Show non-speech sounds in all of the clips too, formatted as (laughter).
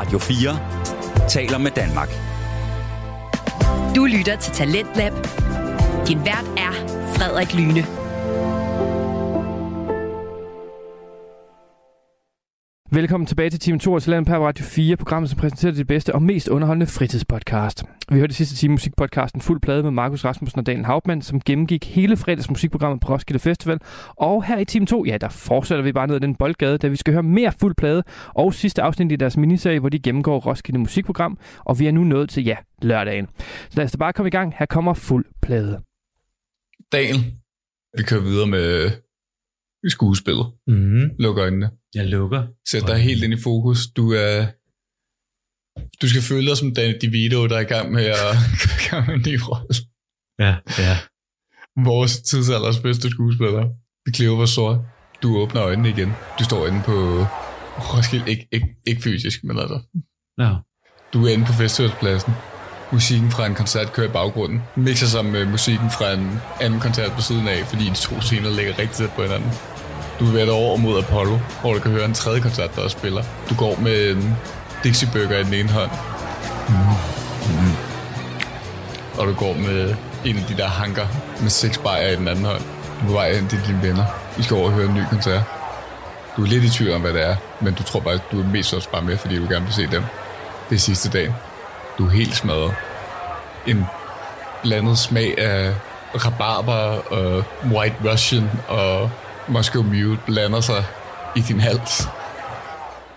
Radio 4 taler med Danmark. Du lytter til Talentlab. Din vært er Frederik Lyne. Velkommen tilbage til Team 2 af Talent på Radio 4, programmet som præsenterer det bedste og mest underholdende fritidspodcast. Vi hørte det sidste time musikpodcasten Fuld Plade med Markus Rasmussen og Daniel Hauptmann, som gennemgik hele fredags musikprogrammet på Roskilde Festival. Og her i Team 2, ja, der fortsætter vi bare ned ad den boldgade, da vi skal høre mere Fuld Plade og sidste afsnit i deres miniserie, hvor de gennemgår Roskilde Musikprogram. Og vi er nu nået til, ja, lørdagen. Så lad os da bare komme i gang. Her kommer Fuld Plade. Daniel, vi kører videre med skuespillet. Mm. Luk øjnene. Jeg lukker. Sæt dig helt ind i fokus. Du er... Du skal føle dig som Danny DeVito, der er i gang med at gøre en ny rolle. Ja, ja. Vores tidsalders bedste skuespiller. Vi kliver vores sort. Du åbner øjnene igen. Du står inde på Roskilde. Ikke, ikke, ikke fysisk, men altså. No. Du er inde på festivalspladsen. Musikken fra en koncert kører i baggrunden. Mixer sammen med musikken fra en anden koncert på siden af, fordi de to scener ligger rigtig tæt på hinanden. Du er ved over mod Apollo, hvor du kan høre en tredje koncert, der også spiller. Du går med en Dixie Burger i den ene hånd. Mm. Og du går med en af de der hanker med seks bajer i den anden hånd. Du er på vej hen til dine venner. I skal over og høre en ny koncert. Du er lidt i tvivl om, hvad det er, men du tror bare, at du er mest også bare med, fordi du gerne vil se dem. Det er sidste dag. Du er helt smadret. En blandet smag af rabarber og white russian og Moscow Mule blander sig i din hals.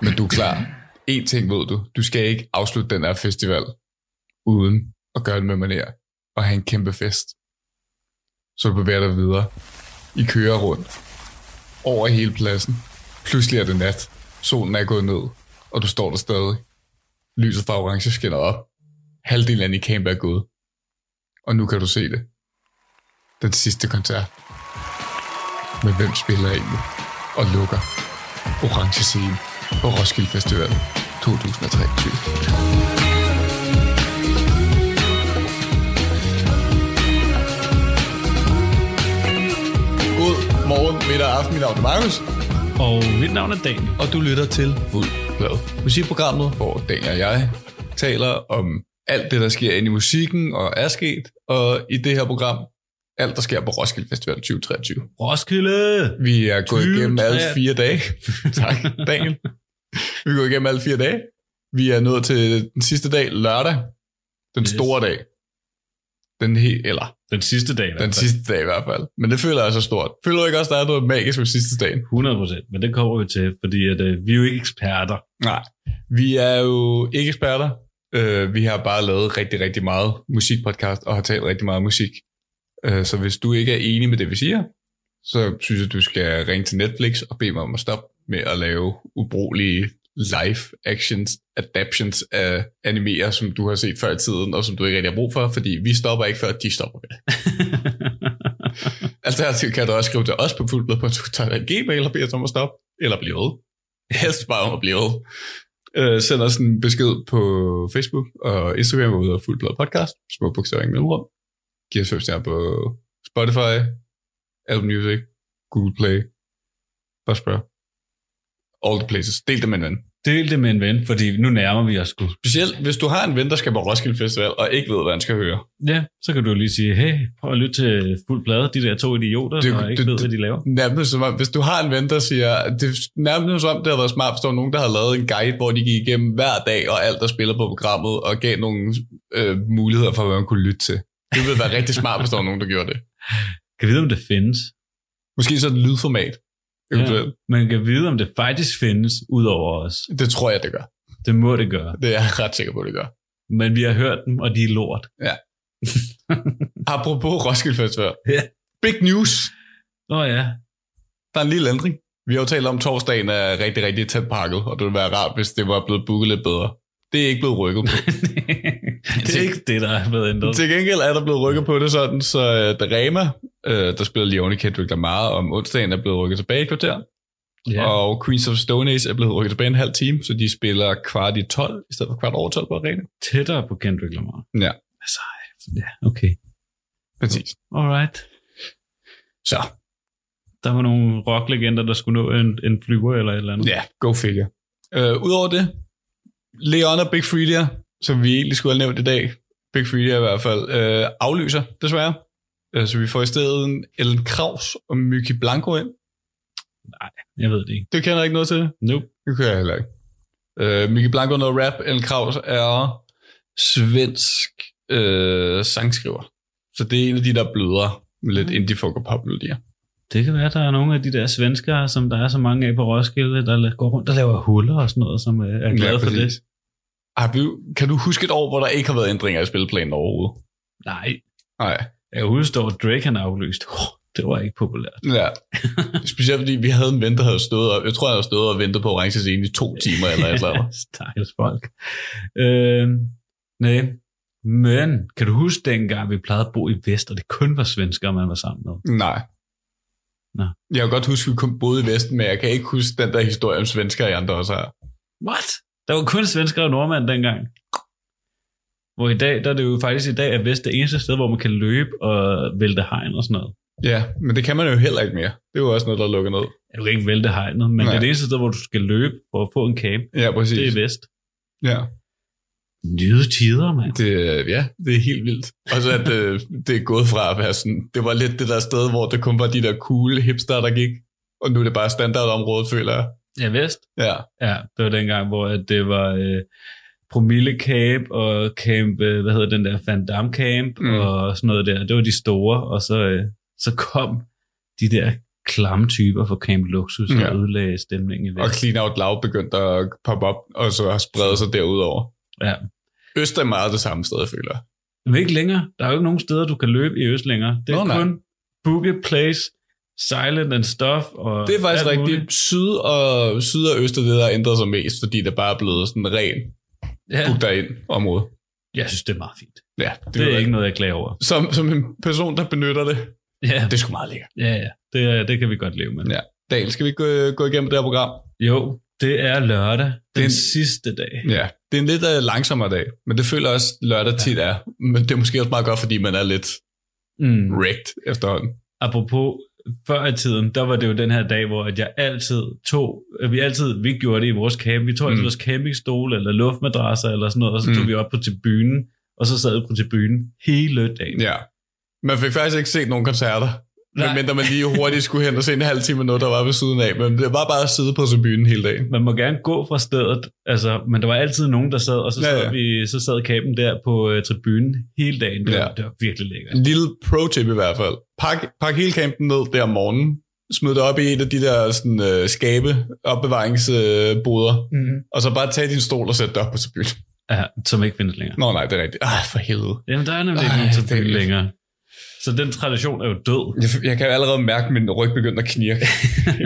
Men du er klar. En ting ved du. Du skal ikke afslutte den her festival uden at gøre det med manér og have en kæmpe fest. Så du bevæger dig videre. I kører rundt. Over hele pladsen. Pludselig er det nat. Solen er gået ned, og du står der stadig. Lyset fra orange skinner op. Halvdelen af din camp er gået. Og nu kan du se det. Den sidste koncert. Men hvem spiller egentlig og lukker orange scene på Roskilde Festival 2023? God morgen, middag og aften. Mit navn er Magnus, Og mit navn er Daniel. og du lytter til Fuld Plade. Musikprogrammet, hvor Daniel og jeg taler om alt det, der sker inde i musikken og er sket. Og i det her program, alt der sker på Roskilde Festival 2023. Roskilde! Vi er gået 20, igennem alle fire dage. (laughs) tak, Daniel. Vi er gået igennem alle fire dage. Vi er nået til den sidste dag, lørdag. Den Yes. store dag. Den he- eller Den sidste dag. den sidste dag i hvert fald. Men det føler jeg så stort. Føler du ikke også, der er noget magisk ved sidste dagen? 100 procent, men det kommer vi til, fordi at, øh, vi er jo ikke eksperter. Nej. Vi er jo ikke eksperter. Uh, vi har bare lavet rigtig, rigtig meget musikpodcast og har talt rigtig meget musik. Uh, så hvis du ikke er enig med det, vi siger, så synes jeg, du skal ringe til Netflix og bede mig om at stoppe med at lave ubrugelige live actions, adaptions af animerer, som du har set før i tiden, og som du ikke rigtig har brug for, fordi vi stopper ikke, før de stopper med. (laughs) Alternativt kan du også skrive til os på fuldblad på Twitter, gmail og bede os om at stoppe, eller blive ved. Helst bare om at blive ved. Uh, send os en besked på Facebook og Instagram, hvor vi hedder Fuldblad Podcast, små bogstaver ingen mellemrum. Giv os fem stjerner på Spotify, Apple Music, Google Play, spørg. All the places. Del det med en ven. Del det med en ven, fordi nu nærmer vi os sgu. Specielt hvis du har en ven, der skal på Roskilde Festival, og ikke ved, hvad han skal høre. Ja, så kan du lige sige, hey, prøv at lytte til fuld plade, de der to idioter, Det- der ikke det- ved, hvad de laver. Nærmest som om, hvis du har en ven, der siger, det er nærmest som om, det har været smart, hvis der var nogen, der har lavet en guide, hvor de gik igennem hver dag og alt, der spiller på programmet, og gav nogle øh, muligheder for, hvad man kunne lytte til. Det ville være rigtig smart, hvis der var nogen, der gjorde det. Kan vide, om det findes. Måske så et lydformat. Ja. Man kan vide, om det faktisk findes, ud over os. Det tror jeg, det gør. Det må det gøre. Det er jeg ret sikker på, det gør. Men vi har hørt dem, og de er lort. (laughs) Apropos Roskilde Festival. Ja. Big news. Nå ja. Der er en lille ændring. Vi har jo talt om, at torsdagen er rigtig, rigtig tæt pakket, og det ville være rart, hvis det var blevet booket lidt bedre. Det er ikke blevet rykket på. (laughs) det er ikke det, der er blevet ændret. Til gengæld er der blevet rykket på det sådan, så uh, Darema, uh, der spiller Leone Kendrick Lamar om onsdagen, er blevet rykket tilbage i kvarter. Ja. Og Queens of Stone Age er blevet rykket tilbage en halv time, så de spiller kvart i 12, i stedet for kvart over 12 på arena. Tættere på Kendrick Lamar. Ja. Altså, ja, okay. Præcis. Alright. Så, Der var nogle rocklegender, der skulle nå en, en flyver eller et eller andet. ja, go figure. Uh, Udover det, Leon og Big Freedia, som vi egentlig skulle have nævnt i dag, Big Freedia i hvert fald, øh, aflyser desværre. Øh, så vi får i stedet en Ellen Kraus og Myki Blanco ind. Jeg ved det ikke. Det kender jeg ikke noget til. Nope. Det kan jeg heller ikke. Øh, Myki Blanco er noget rap. Ellen Kraus er svensk øh, sangskriver. Så det er en af de, der bløder med lidt indie folk og pop melodier. Det kan være, at der er nogle af de der svenskere, som der er så mange af på Roskilde, der går rundt og laver huller og sådan noget, som øh, er glade for det. Har du, kan du huske et år, hvor der ikke har været ændringer i spilplanen overhovedet? Nej. Nej. Jeg kan huske, at Drake han aflyst. Oh, det var ikke populært. Ja. Specielt fordi vi havde en ven, der havde stået og, jeg tror, han havde stået og ventet på orange scene i to (laughs) timer eller et eller andet. Stakkels folk. Øh, nej. Men kan du huske dengang, vi plejede at bo i Vest, og det kun var svenskere, man var sammen med? Nej. Nå. Jeg kan godt huske, at vi kun boede i Vesten, men jeg kan ikke huske den der historie om svensker i andre også har. What? Der var kun svenskere og nordmænd dengang. Hvor i dag, der er det jo faktisk i dag, at Vest det eneste sted, hvor man kan løbe og vælte hegn og sådan noget. Ja, men det kan man jo heller ikke mere. Det er jo også noget, der er lukket ned. Du kan ikke vælte hegnet, men Nej. det er det eneste sted, hvor du skal løbe for at få en camp. Ja, præcis. Det er Vest. Ja. Nyde tider, mand. Det, ja, det er helt vildt. Og så at øh, (laughs) det er gået fra at være sådan, det var lidt det der sted, hvor det kun var de der cool hipster, der gik. Og nu er det bare standardområdet, føler jeg. Ja, Vest. Ja, Ja, det var dengang, hvor at det var øh, Promille Camp og Camp, øh, hvad hedder den der, Van Damme Camp Mm. og sådan noget der. Det var de store, og så, øh, så kom de der klamme typer fra Camp Luxus Ja. ja. og ødelagde stemningen i og Vest. Clean Out Loud begyndte at poppe op, og så har spredt sig derudover. Ja. Øst er meget det samme sted, føler jeg. Men ikke længere. Der er jo ikke nogen steder, du kan løbe i Øst længere. Det er Nå, nej. kun Boogie Place, Silent and Stuff. Og Det er faktisk rigtigt. muligt. Syd og, syd og øst er det, der har ændret sig mest, fordi det bare er blevet sådan ren Ja, book dig ind område. jeg synes, det er meget fint. Ja, Det, det er ikke noget, jeg klager over. Som, som en person, der benytter det, Ja, det er sgu meget lækkert. ja, ja. Det, det kan vi godt leve med. Ja. Daniel, skal vi gå, gå igennem det her program? Jo, det er lørdag. Den Det er en- sidste dag. Ja, det er en lidt uh, langsommere dag, men det føler jeg også lørdag tit er. Men det er måske også meget godt, fordi man er lidt Mm. wrecked efterhånden. Apropos før i tiden, der var det jo den her dag, hvor at jeg altid tog, vi altid, vi gjorde det i vores camp, vi tog altid Mm. vores campingstol eller luftmadrasser eller sådan noget, og så tog Mm. vi op på tribunen, og så sad vi på tribunen hele dagen. Ja. Man fik faktisk ikke set nogen koncerter. Nej. Medmindre man lige hurtigt skulle hen og se en halv time noget, der var ved siden af. Men det var bare at sidde på tribunen hele dagen. Man må gerne gå fra stedet, altså, men der var altid nogen, der sad, og så Ja, sad, ja. Vi, så sad campen der på uh, tribunen hele dagen. Det, Ja. var, det var virkelig lækkert. En lille pro-tip i hvert fald. Pak, pak hele campen ned der om morgenen. Smid det op i en af de der sådan, øh, skabe, opbevaringsboder. Øh, Mm. og så bare tage din stol og sætte det op på tribunen. Ja, som ikke findes længere. Nå nej, det er rigtigt. Ej, for helvede. Jamen, der er nemlig ikke Ej, nogen det er tribune længere. Så den tradition er jo død. Jeg, jeg kan jo allerede mærke, at min ryg begynder at knirke.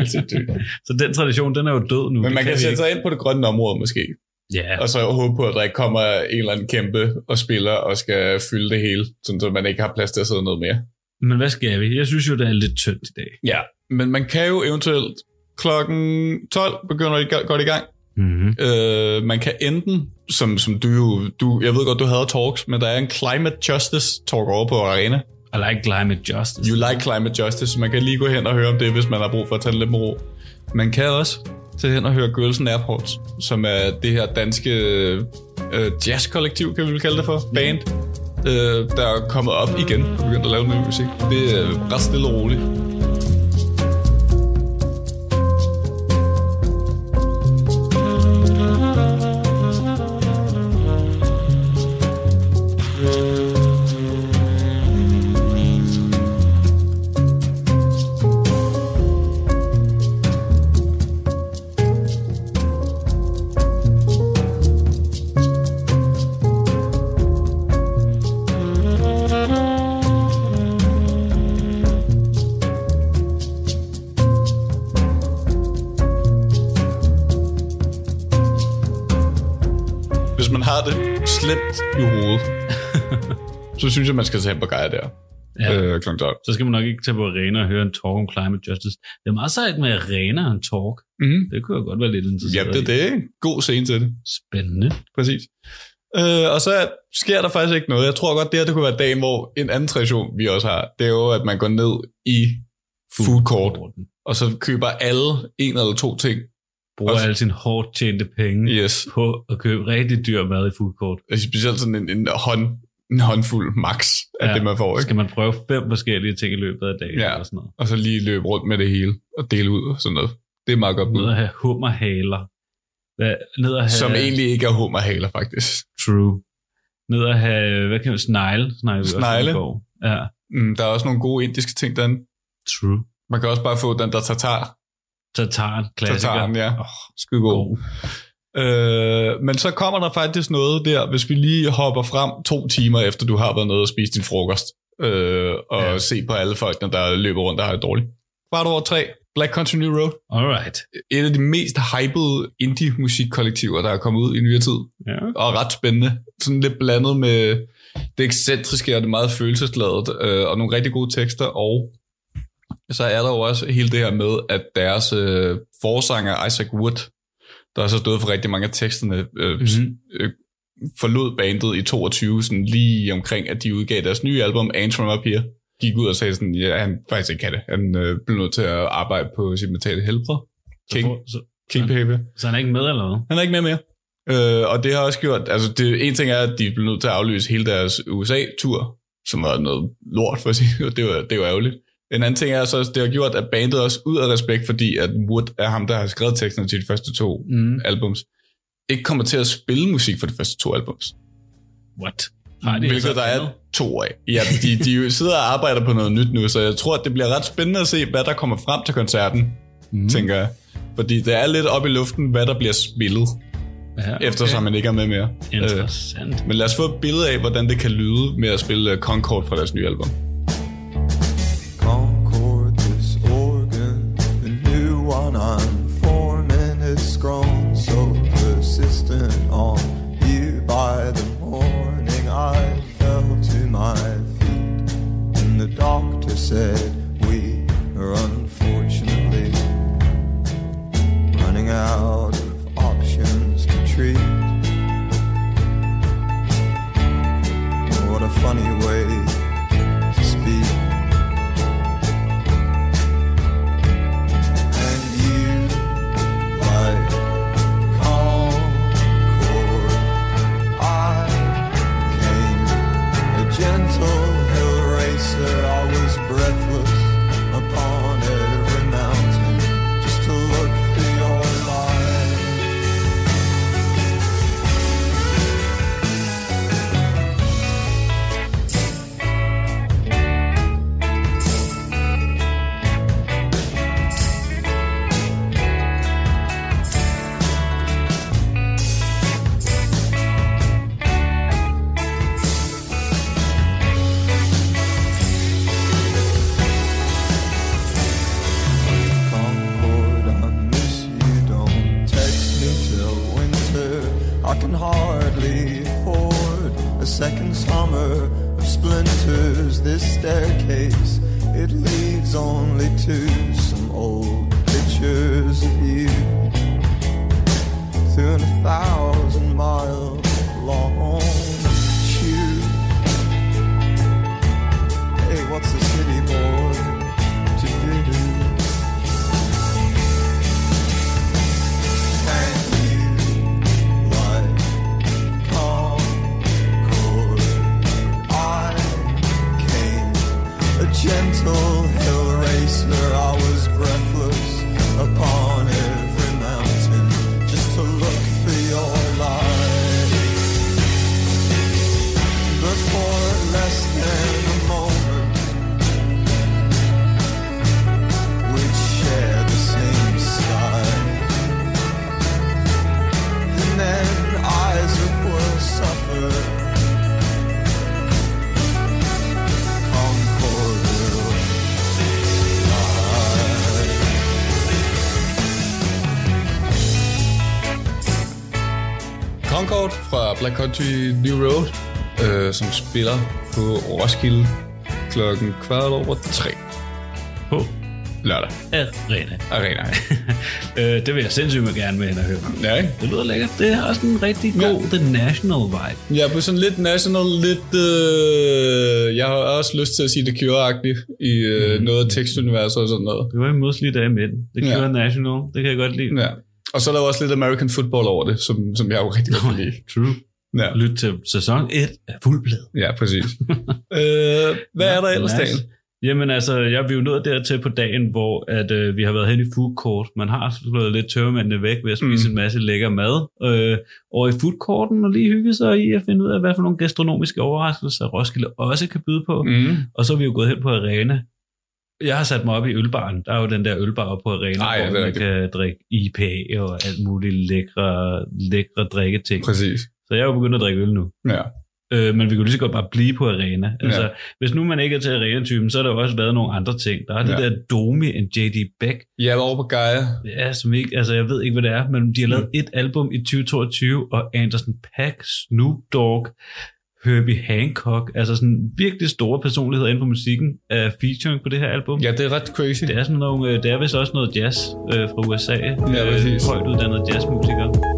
(laughs) Så den tradition, den er jo død nu. Men man kan vi sætte sig ind på det grønne område måske. Ja, Og så håbe på, at der ikke kommer en eller anden kæmpe og spiller og skal fylde det hele, sådan så man ikke har plads til at sidde noget mere. men hvad skal vi? Jeg synes jo, det er lidt tyndt i dag. Ja, men man kan jo eventuelt klokken 12 begynder det godt i gang. Mm-hmm. Øh, man kan enten, som, som du jo, du, jeg ved godt, du havde talks, men der er en climate justice talk over på Arena. I like climate justice. You like climate justice, så man kan lige gå hen og høre om det, hvis man har brug for at tage det lidt med ro. Man kan også tage hen og høre Girls Airports, som er det her danske øh, jazzkollektiv, kan vi vel kalde det for, band, øh, der er kommet op igen og begyndt at lave ny musik. Det er ret stille og roligt. Skal tage Gaia der Ja. øh, kl. 12. Så skal man nok ikke tage på arena og høre en talk om climate justice. Det er meget sejt med arena og en talk. Mm-hmm. Det kunne jeg godt være lidt Ja, interesseret det, det er en god scene til det. Spændende. Præcis. Øh, og så sker der faktisk ikke noget. Jeg tror godt, det her det kunne være dagen, hvor en anden tradition, vi også har, det er jo, at man går ned i food court, og så køber alle en eller to ting bruger Også- alle sine hårdt tjente penge Yes. på at købe rigtig dyr mad i food court. Specielt sådan en, en, hånd, en håndfuld max af Ja. det, man får. Ikke? Skal man prøve fem forskellige ting i løbet af dagen Ja. eller sådan noget. Og så lige løbe rundt med det hele og dele ud og sådan noget. Det er meget godt Ned bud. at have hummerhaler. Ned at have... Som egentlig ikke er hummerhaler, faktisk. True. Ned at have, hvad kan man, snegle? Snegle. også Snegle? går. Ja, Mm, der er også nogle gode indiske ting derinde. true. Man kan også bare få den der tatar. Tataren, klassiker. Tataren, ja. Åh, Skide god. god. Øh, men så kommer der faktisk noget der, hvis vi lige hopper frem to timer efter du har været nede og spist din frokost, øh, og Ja. se på alle folkene, der løber rundt og har det dårligt. Kvart over tre, Black Country New Road. Alright. Et af de mest hypede indie-musikkollektiver, der er kommet ud i nyere tid. Ja. Og ret spændende. Sådan lidt blandet med det ekscentriske og det meget følelsesladet, øh, og nogle rigtig gode tekster, og så er der jo også hele det her med, at deres øh, forsanger Isaac Wood, der har så stået for rigtig mange af teksterne, øh, Mhm. mm-hmm. øh, forlod bandet i 22, sådan lige omkring, at de udgav deres nye album, Ants From Up Here. Gik ud og sagde sådan, ja, han faktisk ikke kan det. Han øh, blev nødt til at arbejde på sit mentale helbred. King, Så, så, King behavior. så han er ikke med eller hvad? Han er ikke med mere. Øh, og det har også gjort, altså det, en ting er, at de blev nødt til at aflyse hele deres USA-tur, som var noget lort for at sige, og det var, det var ærgerligt. En anden ting er så, at det har gjort, at bandet også ud af respekt, fordi at Wood er ham, der har skrevet teksterne til de første to Mm. albums, ikke kommer til at spille musik for de første to albums. What? Har de Hvilket altså der er to af. Ja, de, de sidder og arbejder på noget nyt nu, så jeg tror, at det bliver ret spændende at se, hvad der kommer frem til koncerten, Mm. tænker jeg. Fordi det er lidt op i luften, hvad der bliver spillet, Ja, okay. eftersom man ikke er med mere. Øh, Interessant. Men lad os få et billede af, hvordan det kan lyde med at spille øh, Concord fra deres nye album. Said flor. Black Country New Road, øh, som spiller på Roskilde klokken kvart over tre På lørdag. arena. Arena. (laughs) øh, det vil jeg sindssygt gerne med ind og høre. ja, ikke? Det lyder lækkert. Det er også en rigtig god Ja. The National vibe. Ja, på sådan lidt national, lidt... Øh, jeg har også lyst til at sige det Cure-agtigt i øh, Mm. noget af tekstuniverset og sådan noget. Det var en modslig dag med. The Ja. Cure National. Det kan jeg godt lide. Ja. Og så er der også lidt American football over det, som, som jeg jo rigtig godt kan lide. True. Ja, Lyt til sæson 1 af fuldblad. ja præcis. (laughs) øh, hvad er der ellers. Daniel? Jamen altså, jeg vi er jo nået dertil på dagen, hvor at, øh, vi har været hen i food court. Man har slået lidt tørmændene væk ved at spise Mm. en masse lækker mad. Øh, og i food courten og lige hygge sig i at finde ud af, hvad for nogle gastronomiske overraskelser Roskilde også kan byde på. Mm. Og så er vi jo gået hen på Arena. Jeg har sat mig op i ølbaren. Der er jo den der ølbar oppe på Arena, er hvor man kan drikke IPA og alt muligt lækre, lækre drikketing. Præcis. Så jeg er jo begyndt at drikke øl nu. Ja. Øh, men vi kunne lige så godt bare blive på arena. Altså, Ja. Hvis nu man ikke er til arena-typen, så har der jo også været nogle andre ting. Der er det Ja. der Domi en J.D. Beck, var over på Gaia. ja, som ikke, altså jeg ved ikke, hvad det er, men de har lavet Mm. et album i 2022, og Anderson Paak, Snoop Dogg, Herbie Hancock, altså sådan virkelig store personligheder inden for musikken, er featuring på det her album. Ja, det er ret crazy. Det er sådan nogle, øh, det er vist også noget jazz øh, fra USA. Ja, præcis. højt uddannede jazzmusikere.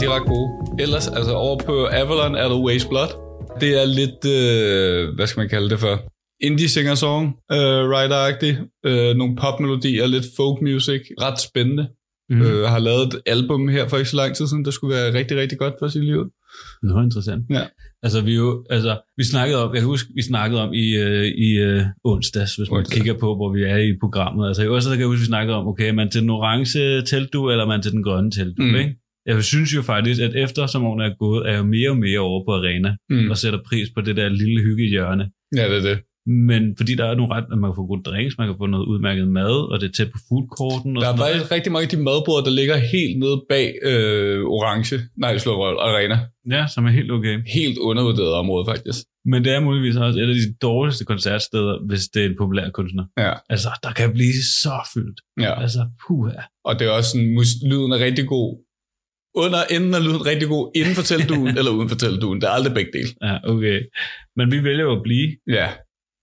De er, ret gode. Ellers, altså over på Avalon er der Waste Blood. Det er lidt, øh, hvad skal man kalde det for? Indie singer-song, øh, writer-agtig. Øh, nogle popmelodier, lidt folk music. Ret spændende. Mm. Øh, har lavet et album her for ikke så lang tid siden, der skulle være rigtig, rigtig godt for sit liv. Nå, interessant. Ja. Altså, vi, jo, altså, vi snakkede om, jeg kan huske, vi snakkede om i, øh, i øh, onsdags, hvis man Onsdag. kigger på, hvor vi er i programmet. Altså, i onsdags kan jeg huske, vi snakkede om, okay, er man til den orange teltdu, eller er man til den grønne teltdu, mm. ikke? Jeg synes jo faktisk, at efter som årene er gået, er jeg mere og mere over på arena, Mm. og sætter pris på det der lille hyggehjørne. Ja, det er det. Men fordi der er nogle ret, at man kan få gode drinks, man kan få noget udmærket mad, og det er tæt på foodcourten. Og Der er sådan noget. faktisk rigtig mange af de madbord, der ligger helt nede bag øh, Orange, nej, slå røv, Arena. Ja, som er helt okay. Helt undervurderet område, faktisk. Men det er muligvis også et af de dårligste koncertsteder, hvis det er en populær kunstner. Ja. Altså, der kan blive så fyldt. ja. Altså, puha. Og det er også sådan, lyden er rigtig god. Under enden er lyden rigtig god, inden for teltduen (laughs) eller uden for teltduen. Det er aldrig begge dele. Ja, okay. Men vi vælger jo at blive. Ja.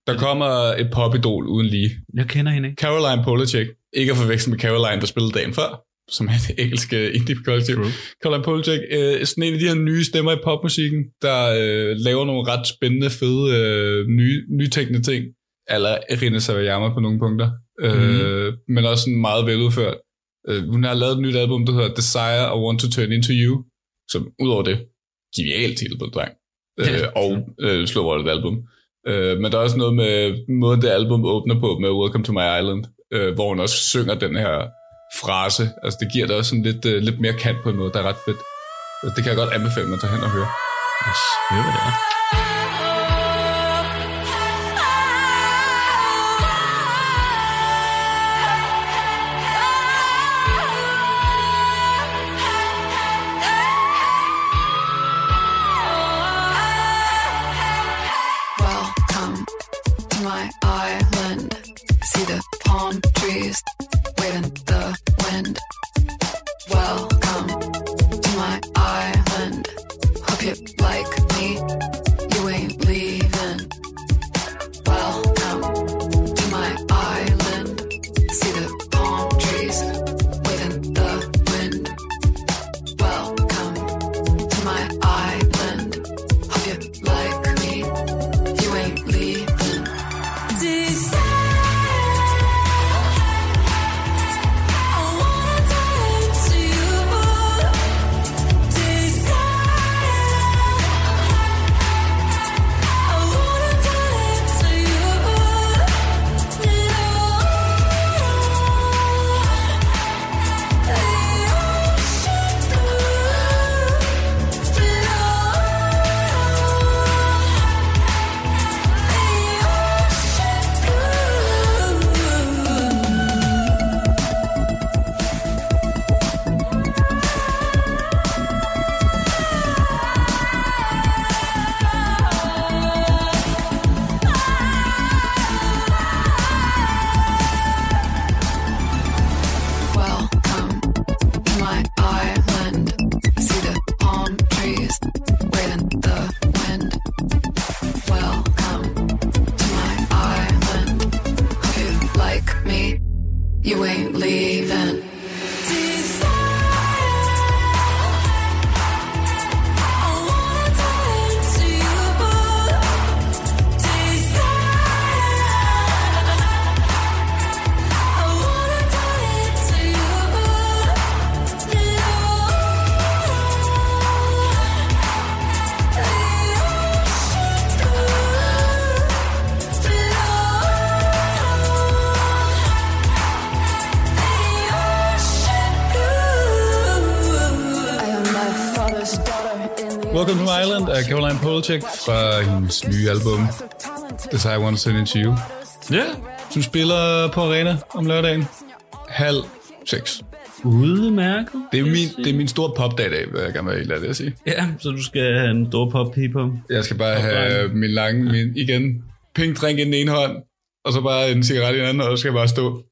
Der kommer et popidol uden lige. Jeg kender hende ikke. Caroline Polachek. Ikke at forveksle med Caroline, der spillede dagen før, som er det engelske indie-kollektiv. True. Caroline Polachek, øh, sådan en af de her nye stemmer i popmusikken, der øh, laver nogle ret spændende, fede, øh, nye, nytænkende ting. Eller Rina Savayama på nogle punkter. Øh, men også sådan meget veludført. Øh, hun har lavet et nyt album, der hedder Desire I Want to Turn Into You, som udover det, genialt titel på dreng. Øh, og øh, slår et album. Øh, men der er også noget med måden, det album åbner på med Welcome to My Island, øh, hvor hun også synger den her frase. Altså det giver det også sådan lidt, øh, lidt mere kant på en måde, der er ret fedt. Det kan jeg godt anbefale, at man tager hen og hører. Yes, det er. Welcome Polachek fra hendes nye album This I Want to Send Into You, Ja, som spiller på Arena om lørdagen. Halv seks. udmærket. Det er min, det er min store popdag i dag, vil jeg gerne være helt ærlig at sige. Ja, så du skal have en stor pop på. Jeg skal bare have min lange, min, igen, pink drink i den ene hånd, og så bare en cigaret i den anden, og så skal jeg bare stå. (laughs)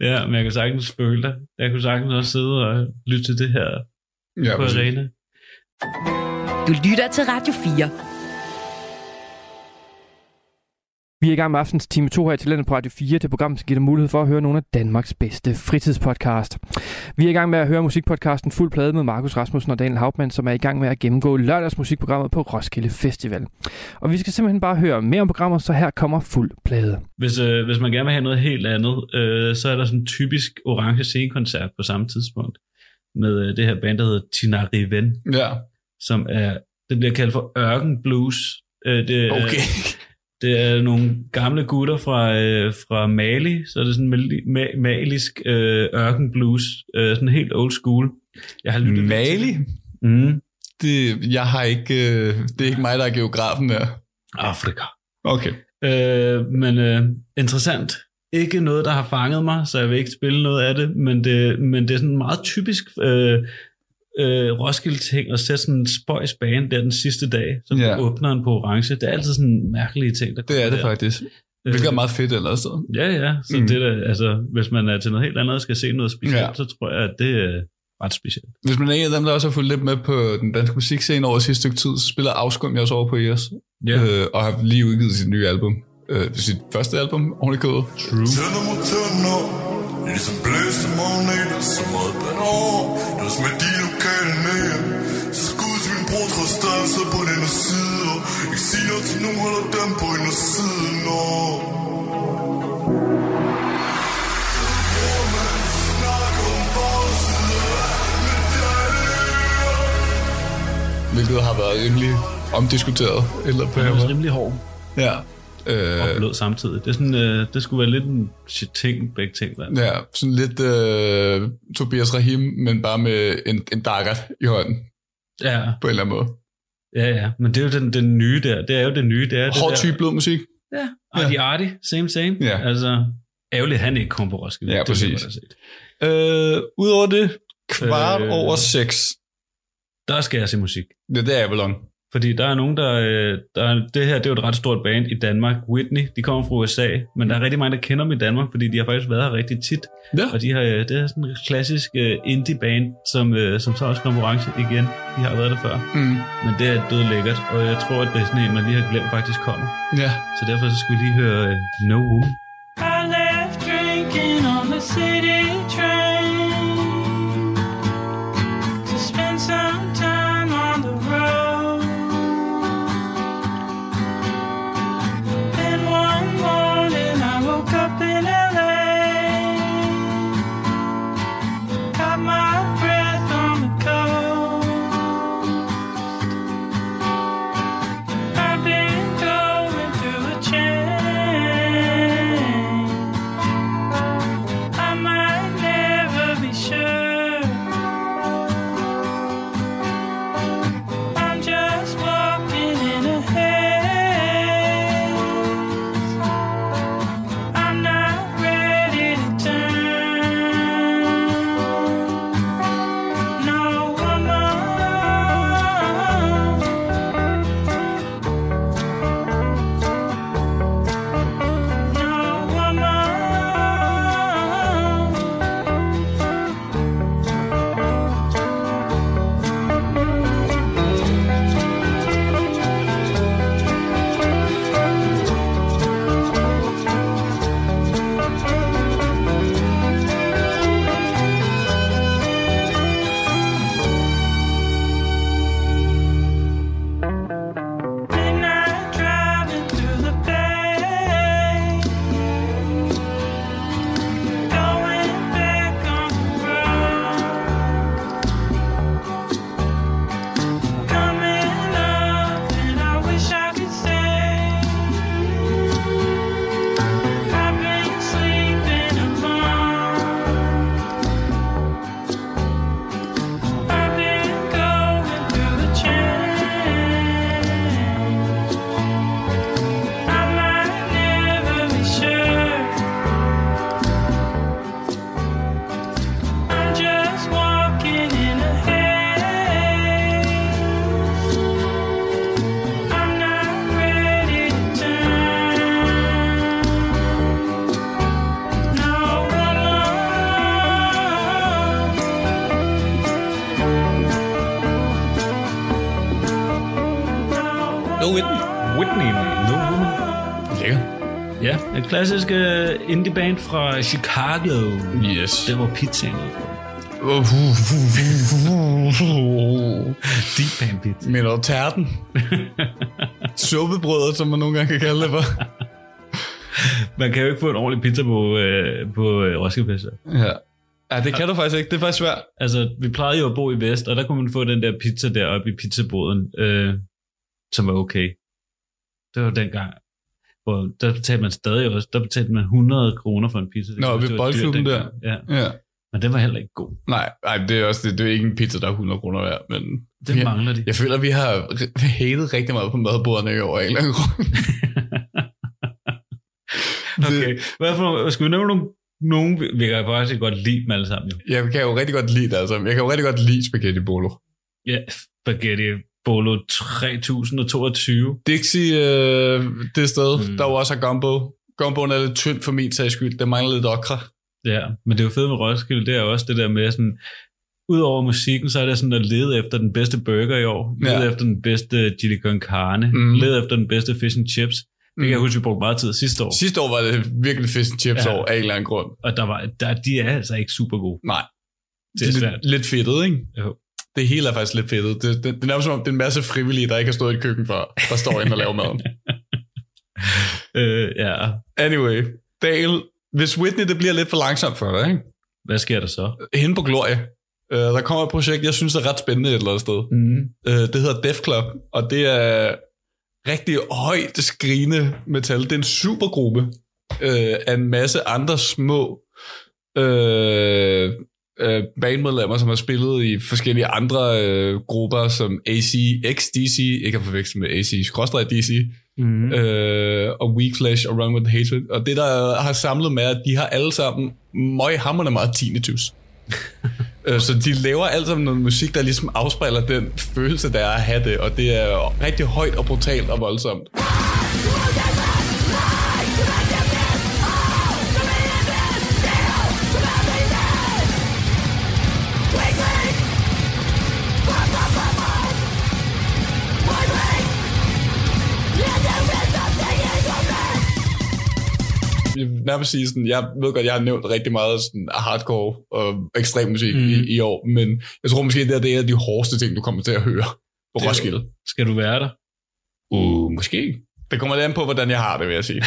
Ja, men jeg kan sagtens føle dig. Jeg kunne sagtens også sidde og lytte til det her Ja, på arena. Du lytter til Radio 4. Vi er i gang med aftens time 2 her i Talentet på Radio 4. Det program, som giver dig mulighed for at høre nogle af Danmarks bedste fritidspodcast. Vi er i gang med at høre musikpodcasten Fuld Plade med Markus Rasmussen og Daniel Hauptmann, som er i gang med at gennemgå lørdagsmusikprogrammet på Roskilde Festival. Og vi skal simpelthen bare høre mere om programmet, så her kommer Fuld Plade. Hvis, øh, hvis man gerne vil have noget helt andet, øh, så er der sådan en typisk orange scenekoncert på samme tidspunkt med øh, det her band, der hedder Tinariven, Ja, som er, det bliver kaldt for Ørken Blues. Øh, det, okay. Det er nogle gamle gutter fra, øh, fra Mali, så er det sådan mali, ma, malisk øh, ørken blues, øh, sådan helt old school. Jeg har lyttet til Mali? Mm. Det, jeg har ikke, øh, det er ikke mig, der er geografen der. Afrika. Okay. Øh, men øh, interessant. Ikke noget, der har fanget mig, så jeg vil ikke spille noget af det, men det, men det er sådan meget typisk øh, øh, Roskilde-ting at sætte sådan en spøjs bane der den sidste dag, så Ja. åbner den på orange. Det er altid sådan mærkelige ting, der Det er det der. faktisk. Hvilket er meget fedt et eller andet sted. Ja, ja. Så Mm. det der, altså, hvis man er til noget helt andet og skal se noget specielt, ja. så tror jeg, at det er ret specielt. Hvis man er en af dem, der også har fulgt lidt med på den danske musikscene over sidste stykke tid, så spiller Afskum jeg også over på EOS. Ja. Øh, og har lige udgivet sit nye album. Øh, sit første album, ordentligt kødet. True. Tænder mod tænder Ligesom blæste magneter Som meget banner Det var med de lokale nære Så skud til min bror trods stanser på den her side Ikke sige noget til nogen Holder dem på en af siden og Hvilket har været rimelig omdiskuteret. Eller på Den er rimelig hård Ja. Og Øh, blød samtidig. Det, er sådan, øh, det skulle være lidt en shit ting, begge ting. Hvad? ja, sådan lidt øh, Tobias Rahim, men bare med en, en daggert i hånden, Ja, på en eller anden måde. ja, ja. Men det er jo den, den nye der. Det er jo det nye. Det er det Hård der. type blød musik. Ja, Artie Artie. Same, same. Ja. Altså, ærgerligt, han ikke kom på Roskilde. Ja, Det præcis. have set. Øh, Udover det, kvart øh, over seks. Der skal jeg se musik. Det, det er Avalon. Fordi der er nogen, der, øh, der er, det her det er jo et ret stort band i Danmark. Whitney, de kommer fra USA, men der er rigtig mange, der kender dem i Danmark, fordi de har faktisk været her rigtig tit. Ja. Og de har, øh, det er sådan en klassisk øh, indie band, som, som så også konkurrence igen. De har været der før. Mm. Men det er død lækkert, og jeg tror, at det er sådan en, man lige har glemt faktisk kommer. Ja. Så derfor så skal vi lige høre No Woman. Ja, en klassisk uh, indie band fra Chicago. Yes. Det var pizzaen. Deep pan pizza. Mener du tærten? (laughs) Suppebrødet, som man nogle gange kan kalde det for. Man kan jo ikke få en ordentlig pizza på, uh, på uh, Roskilde Festival. Ja. ja, det kan du faktisk ikke. Det er faktisk svært. Altså, vi plejede jo at bo i Vest, og der kunne man få den der pizza deroppe i pizzaboden, øh, som var okay. Det var dengang. Hvor der betalte man stadig også, der betalte man 100 kroner for en pizza. Det Nå, ved det dyrt boldklubben dengang. Ja, Ja. men den var heller ikke god. Nej, nej det er også det. Det er ikke en pizza, der er 100 kroner værd, men... Den vi- mangler de. Jeg føler, vi har hatet rigtig meget på madbordene i år eller anden grund. (laughs) Okay. Hvad for, skal vi nævne nogle, nogen, vi vi kan faktisk godt lide dem alle sammen. Jo. Jeg kan jo rigtig godt lide det, altså. Jeg kan jo rigtig godt lide spaghetti bolo. Ja, Spaghetti Bolo 3022. Dixie, øh, det sted, Mm. der var også er gumbo. Gumboen er lidt tynd for min sags skyld. Det mangler lidt okra. Ja, men det er jo fedt med Roskilde, det er også det der med sådan, Udover musikken, så er det sådan at lede efter den bedste burger i år, lede Ja. efter den bedste chili con carne, Mm. lede efter den bedste fish and chips. Det kan jeg Mm. huske, vi brugte meget tid sidste år, Sidste år var det virkelig fish and chips Ja. år af en eller anden grund. og der var, der, de er altså ikke super gode. Nej. Det er svært. lidt, lidt fedtet, ikke? Jo. Det hele er faktisk lidt fedtet. Det, det, det er nærmest som om, det er en masse frivillige, der ikke har stået i køkken før, der står inde og laver maden. (laughs) Øh, ja, Anyway, Dale, hvis Whitney det bliver lidt for langsomt for dig, ikke? hvad sker der så? Hende på Gloria. Uh, der kommer et projekt, jeg synes er ret spændende et eller andet sted. Mm. Uh, det hedder Def Club, og det er rigtig højt skrigende metal. Det er en supergruppe uh, af en masse andre små uh, uh, bandmedlemmer, som har spillet i forskellige andre uh, grupper, som AC, XDC, ikke at forveksle med AC-DC, Mm. øh, og Weak Flesh og Run With Hatred. Og det, der har samlet med, at de har alle sammen møghamrende meget tinnitus. (laughs) Øh, Så de laver alt sammen noget musik, der ligesom afspejler den følelse, der er at have det, og det er rigtig højt og brutalt og voldsomt. Nærmest sige sådan, jeg ved godt, jeg har nævnt rigtig meget sådan hardcore og ekstrem musik mm. i, i, år, men jeg tror måske, det er, det er de hårdeste ting, du kommer til at høre på Roskilde. Skal du være der? Uh, måske. Det kommer lidt an på, hvordan jeg har det, vil jeg sige.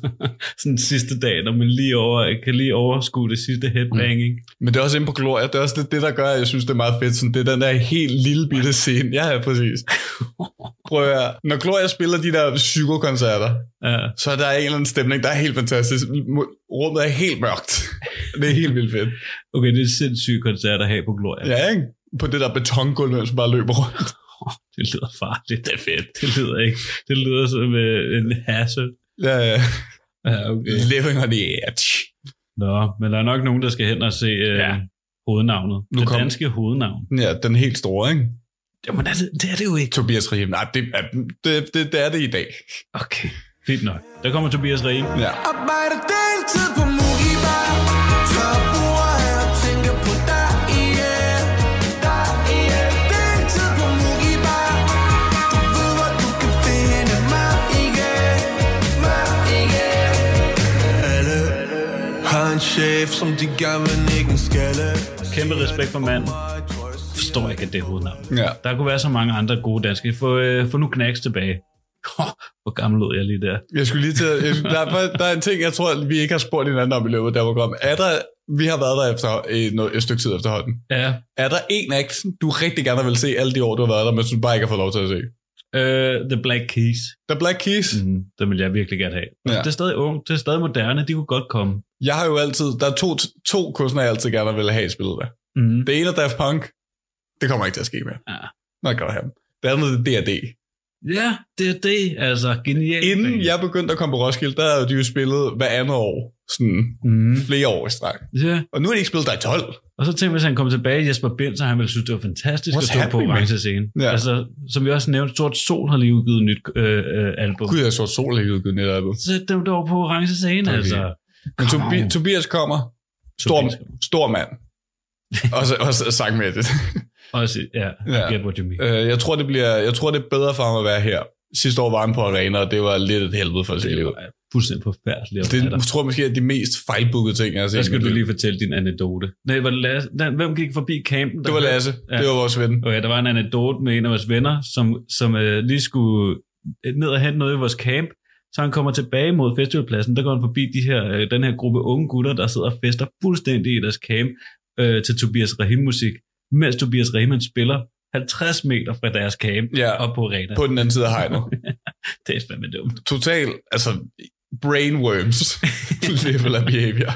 (laughs) Sådan sidste dag, når man lige over, kan lige overskue det sidste headbanging. Mm. Men det er også inde på Gloria. Det er også det, det der gør, at jeg synes, det er meget fedt. Sådan, det er den der helt lille bitte scene. Ja, ja, præcis. (laughs) Prøv at høre. Når Gloria spiller de der psykokoncerter, Ja. så er der en eller anden stemning, der er helt fantastisk. Rummet er helt mørkt. Det er helt vildt fedt. Okay, det er en sindssyg koncert at have på Gloria. Ja, ikke? På det der betongulv, som bare løber rundt. Det lyder farligt. Det er fedt. Det lyder ikke. Det lyder som øh, en hazard. Ja, ja. Ja, okay. (laughs) Living on the edge. Nå, men der er nok nogen, der skal hen og se øh, Ja. hovednavnet. Nu det kom- danske hovednavn. Ja, den helt store, ikke? Jamen, er det, det er det jo ikke. Tobias Rahim. Nej, det, er, det, det, det er det i dag. Okay, fint nok. Der kommer Tobias Rehn. Ja. Arbejder deltid på chef, som de gerne vil skalle Kæmpe respekt for manden. Forstår ikke, at det er hovednavnet. ja. Der kunne være så mange andre gode danske. Få, øh, få nu knacks tilbage. Hvor gammel lød jeg lige der. Jeg skulle lige til at- jeg, der, er, der er en ting, jeg tror, vi ikke har spurgt hinanden om i løbet af det her program. Er der, vi har været der efter et, noget, et stykke tid efterhånden. Ja, Er der en act, du rigtig gerne vil se alle de år, du har været der, men som du bare ikke har fået lov til at se? Uh, The Black Keys. The Black Keys. Mm. Den vil jeg virkelig gerne have. Ja. Ja. Det er stadig ung, det er stadig moderne, de kunne godt komme. Jeg har jo altid, der er to, to kunstnere, jeg altid gerne vil have spillet der. Mm. Det ene er Daft Punk. Det kommer ikke til at ske mere. Ja. Nok godt have dem. Det andet er D&D. Ja, det er det. Altså, genialt. Inden jeg begyndte at komme på Roskilde, der havde de jo spillet hver andet år. Sådan Mm. flere år i streg. Ja, Og nu har de ikke spillet der i 12. og så tænkte jeg, hvis han kom tilbage, Jesper Bind, så han ville synes, det var fantastisk What's at stå på orange scene. Ja. Altså, som vi også nævnte, Sort Sol har lige udgivet et nyt øh, øh, album. Gud, jeg så sol ikke udgivet net album. Sæt dem dog på orange scene, Okay. altså. Men Tobi-. Tobias kommer. Stor, Tobias stor mand. (laughs) og, så, og så sang med det. Også, ja, I get what you mean. Øh, jeg, tror, det bliver, jeg tror, det er bedre for ham at være her. Sidste år var han på arena, og det var lidt et helvede for sit Det liv. var fuldstændig forfærdeligt. Det der. er, tror jeg måske er de mest fejlbookede ting, jeg har set. Så skal i du lige fortælle din anekdote. Nej, var det Lasse? Nej, hvem gik forbi campen? Det var Lasse. Ja. Det var vores ven. Okay, der var en anekdote med en af vores venner, som, som øh, lige skulle øh, ned og hente noget i vores camp. Så han kommer tilbage mod festivalpladsen, der går han forbi de her, øh, den her gruppe unge gutter, der sidder og fester fuldstændig i deres camp øh, til Tobias Rahim musik, mens Tobias Rahim han spiller 50 meter fra deres camp Ja. op på arena. På den anden side af hegnet. (laughs) Det er fandme dumt. Total, altså brainworms (laughs) level af behavior.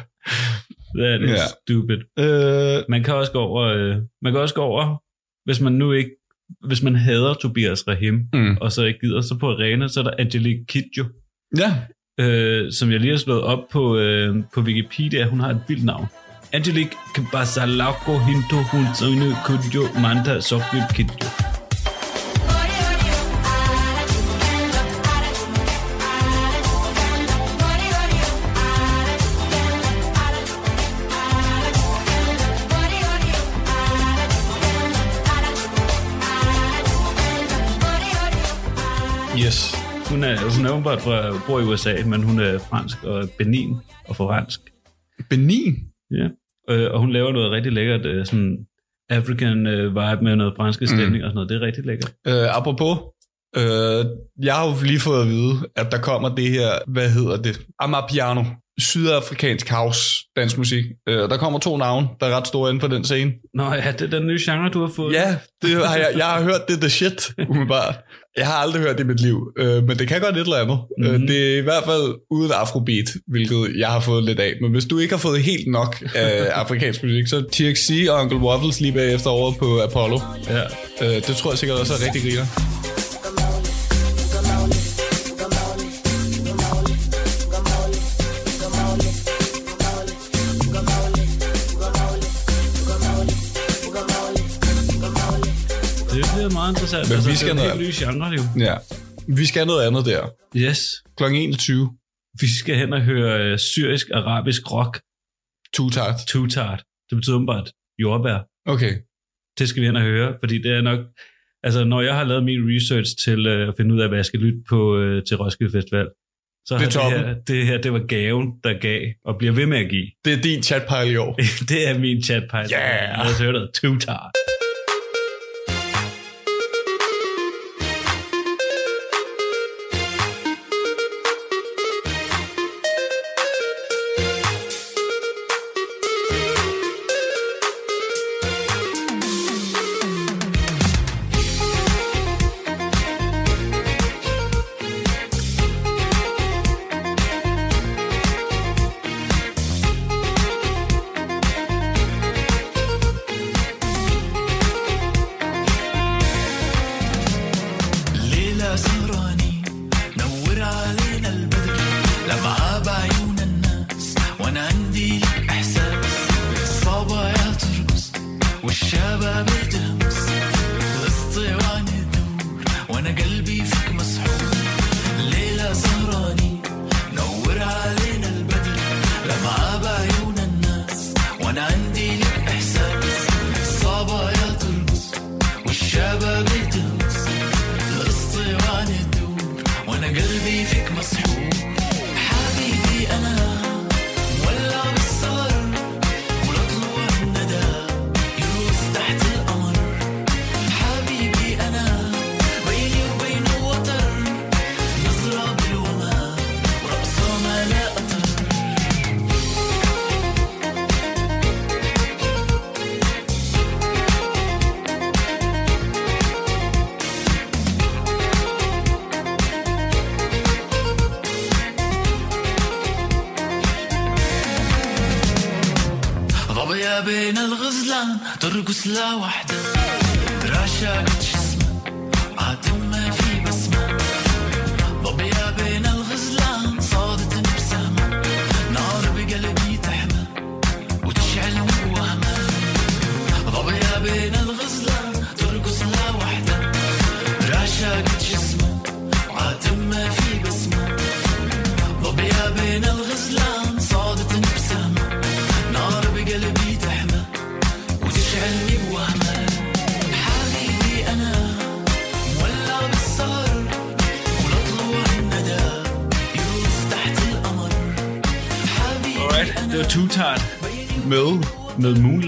Det er det Ja. ja. stupid. Øh, Man kan også gå over, øh, man kan også gå over, hvis man nu ikke, hvis man hader Tobias Rahim, mm. og så ikke gider, så på arena, så er der Angelique Kidjo, Ja, øh, som jeg lige har slået op på, øh, på Wikipedia. Hun har et vildt navn. Angelique Kabasalako Hinto Hunsunu Kudjo Manta Sokvip Kidjo. yes. Hun er, hun er åbenbart fra, bor i USA, men hun er fransk og benin og fransk. Benin. Ja. Øh, og hun laver noget rigtig lækkert, øh, sådan African øh, vibe med noget franske stemning mm. og sådan noget. Det er rigtig lækkert. Øh, apropos, øh, jeg har jo lige fået at vide, at der kommer det her, hvad hedder det? Amapiano. Sydafrikansk house dansmusik. Øh, der kommer to navne, der er ret store inde på den scene. Nå ja, det er den nye genre, du har fået. Ja, det har jeg, jeg har hørt det the shit, umiddelbart. Jeg har aldrig hørt det i mit liv, øh, men det kan godt et eller andet. Mm-hmm. Øh, det er i hvert fald uden afrobeat, hvilket jeg har fået lidt af. Men hvis du ikke har fået helt nok af (laughs) afrikansk musik, så TXC og Uncle Waffles lige bagefter over på Apollo. ja. Øh, det tror jeg sikkert også er rigtig griner. Meget interessant. Men vi det skal er en noget- helt ny genre, jo. Ja. Vi skal noget andet der. Yes. Klokken 21. Vi skal hen og høre øh, syrisk-arabisk rock. Tutart. Tutart. Det betyder åbenbart jordbær. Okay. Det skal vi hen og høre, fordi det er nok... Altså, når jeg har lavet min research til øh, at finde ud af, hvad jeg skal lytte på øh, til Roskilde Festival, så Det er har det her, det her, det var gaven, der gav, og bliver ved med at give. Det er din chatpile i år. (laughs) det er min chatpejl. Yeah. Lad os høre noget. Tutart. وأنا قلبي فيك مسحور ليلة سهراني نور علينا. ترقص لوحدك راشقت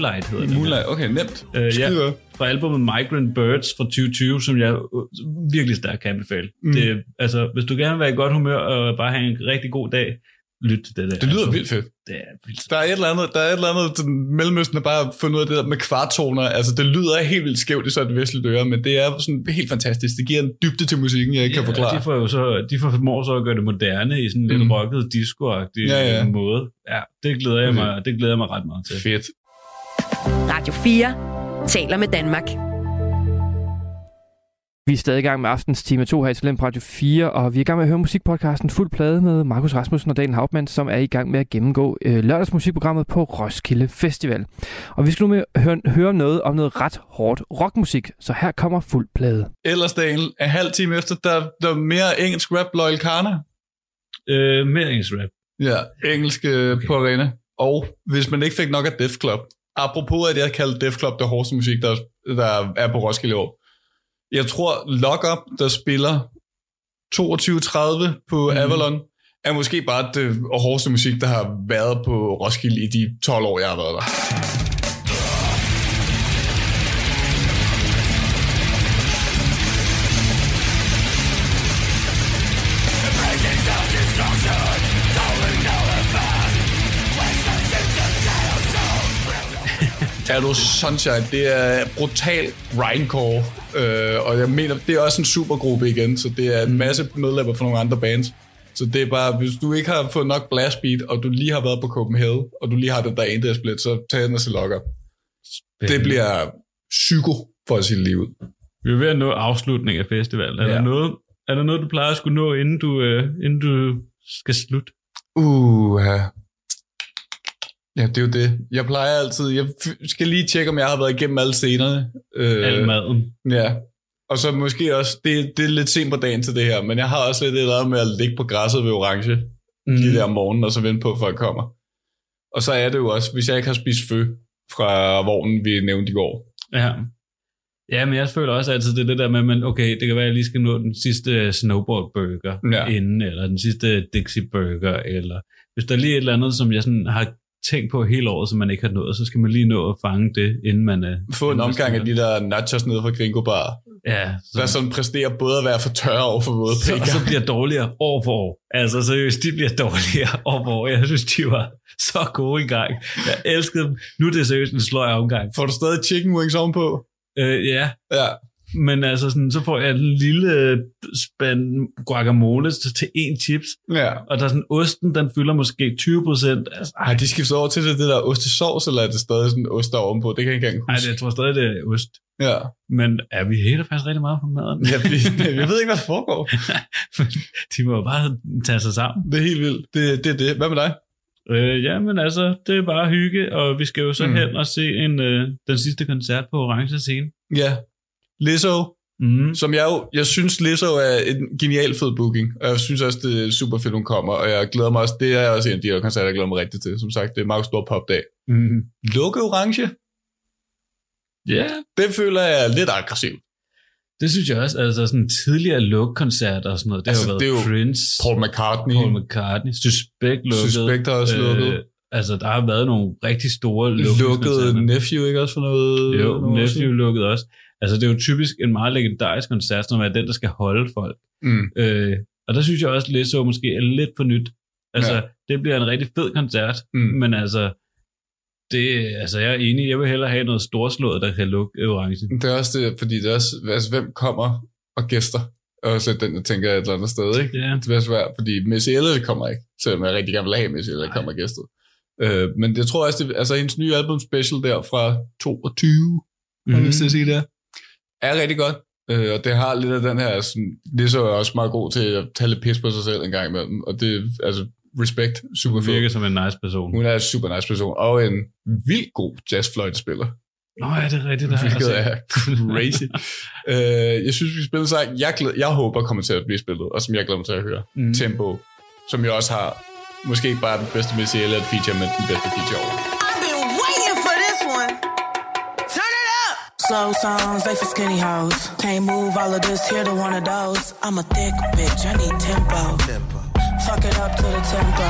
Moonlight hedder det. Moonlight. Okay, nemt. Øh, ja, fra albumet Migrant Birds fra 2020, som jeg virkelig stærkt kan anbefale. Mm. Det, altså, hvis du gerne vil være i godt humør og bare have en rigtig god dag, lyt til det der. Det lyder vildt fedt. Det er vildt. Der er et eller andet, der er et eller andet, sådan, Mellemøsten har bare fundet ud af det der med kvarttoner. Altså, det lyder helt vildt skævt i sådan et vestligt øre, men det er sådan helt fantastisk. Det giver en dybde til musikken, jeg ikke kan forklare. De får jo så, de formår så at gøre det moderne i sådan en lidt Mm. rocket, disco-agtig Ja, ja. måde. Ja, det glæder jeg mig, det glæder jeg mig ret meget til. Fedt. Radio 4 taler med Danmark. Vi er stadig i gang med aftens time 2 her i Talent på Radio 4, og vi er i gang med at høre musikpodcasten Fuld Plade med Markus Rasmussen og Daniel Hauptmann, som er i gang med at gennemgå øh, lørdagsmusikprogrammet på Roskilde Festival. Og vi skal nu med høre, høre noget om noget ret hårdt rockmusik, så her kommer Fuld Plade. Ellers, Daniel, en halv time efter, der, der er mere engelsk rap, Loyal Kana. Øh, mere engelsk rap. Ja, engelsk okay. på arena. Og hvis man ikke fik nok af Def Club. Apropos at jeg kalder Def Club det hårdeste musik, der, der er på Roskilde år. Jeg tror, Lock Up, der spiller 22.30 på mm. Avalon, er måske bare det hårdeste musik, der har været på Roskilde i de 12 år, jeg har været der. Er du Sunshine? Det er brutal grindcore, øh, og jeg mener, det er også en supergruppe igen, så det er en masse medlemmer fra nogle andre bands. Så det er bare, hvis du ikke har fået nok blast beat, og du lige har været på Copenhagen, og du lige har den der ene split, så tag den og se lokker. Det bliver psyko, for at sige det lige ud. Vi er ved at nå afslutningen af festivalen. Er, Ja. der, noget, er der noget, du plejer at skulle nå, inden du, øh, inden du skal slutte? Uh, ja. Ja, det er jo det. Jeg plejer altid, jeg skal lige tjekke, om jeg har været igennem alle scenerne. Øh, Al maden. Ja. Og så måske også, det, det er lidt sent på dagen til det her, men jeg har også lidt et med at ligge på græsset ved orange, mm. lige der om morgenen, og så vente på, at folk kommer. Og så er det jo også, hvis jeg ikke har spist fø fra vognen, vi nævnte i går. Ja. Ja, men jeg føler også altid, det er det der med, at okay, det kan være, at jeg lige skal nå den sidste snowboard burger Ja. inden, eller den sidste Dixie burger, eller hvis der er lige et eller andet, som jeg sådan har tænkt på hele året, som man ikke har nået, så skal man lige nå at fange det, inden man... øh, Få en omgang af de der nachos nede fra Gringo Bar, Ja, så, der sådan præsterer både at være for tørre og for våde så, så bliver dårligere år for år. Altså seriøst, de bliver dårligere år for år. Jeg synes, de var så gode i gang. Jeg elskede dem. Nu er det seriøst en sløj omgang. Får du stadig chicken wings ovenpå? Øh, ja, Ja. Men altså sådan, så får jeg en lille spand guacamole til, én chips, Ja. og der er sådan, osten, den fylder måske 20 procent. Altså, Har de skiftet over til det, det der ostesauce, eller er det stadig sådan ost der ovenpå? Det kan jeg ikke engang Nej, huske. det, jeg tror stadig, det er ost. Ja. Men ja, vi hater faktisk rigtig meget på maden. Jeg, jeg ved ikke, hvad der foregår. (laughs) de må bare tage sig sammen. Det er helt vildt. Det, det er det. Hvad med dig? Øh, ja, men altså, det er bare hygge, og vi skal jo så mm. hen og se en, øh, den sidste koncert på Orange Scene. Ja. Lizzo, Mm. som jeg jo, jeg synes Lizzo er en genial fed booking, og jeg synes også, det er super fedt, hun kommer, og jeg glæder mig også, det er også en af de her koncerter, jeg glæder mig rigtig til. Som sagt, det er meget stor popdag. Mm. Lukke orange, Ja, yeah. det føler jeg er lidt aggressivt. det synes jeg også. Altså sådan tidligere lukkoncerter og sådan noget. Det Altså, har jo det været jo Prince, Paul McCartney, Paul McCartney, Suspect lukket. Suspect har også lukket. Altså, der har været nogle rigtig store lukket lukket Nephew, ikke også for noget? Jo, noget Nephew lukket også. Altså, det er jo typisk en meget legendarisk koncert, som er den, der skal holde folk. Mm. Øh, og der synes jeg også, at Lizzo måske er lidt for nyt. Altså, Ja. det bliver en rigtig fed koncert, Mm. men altså, det, altså, jeg er enig. Jeg vil hellere have noget storslået, der kan lukke orange. Det er også det, fordi det er også, altså, hvem kommer og gæster? Og så den, jeg tænker, et eller andet sted, ikke? Ja. Det bliver svært, fordi Missy Elliott kommer ikke, selvom jeg rigtig gerne vil have Missy Elliott kommer gæstet. Øh, men det tror jeg også, det, altså hendes nye album special der fra 22, mm-hmm. jeg til at sige det, er, rigtig godt. Øh, og det har lidt af den her, sådan, det så er også meget god til at tage lidt pis på sig selv en gang imellem. Og det er, altså, respekt, super Hun virker som en nice person. Hun er en super nice person, og en vildt god jazzfløjtespiller. Nå, ja, det er rigtigt. Jeg Hvilket set. er crazy. (laughs) øh, jeg synes, vi spiller sang, jeg, glæder, jeg håber kommer til at blive spillet, og som jeg glæder mig til at høre. Mm. Tempo, som jeg også har, måske ikke bare den bedste Missy Elliott feature, men den bedste feature over. Slow songs, they for skinny hoes. Can't move all of this here to one of those. I'm a thick bitch, I need tempo. Fuck it up to the tempo.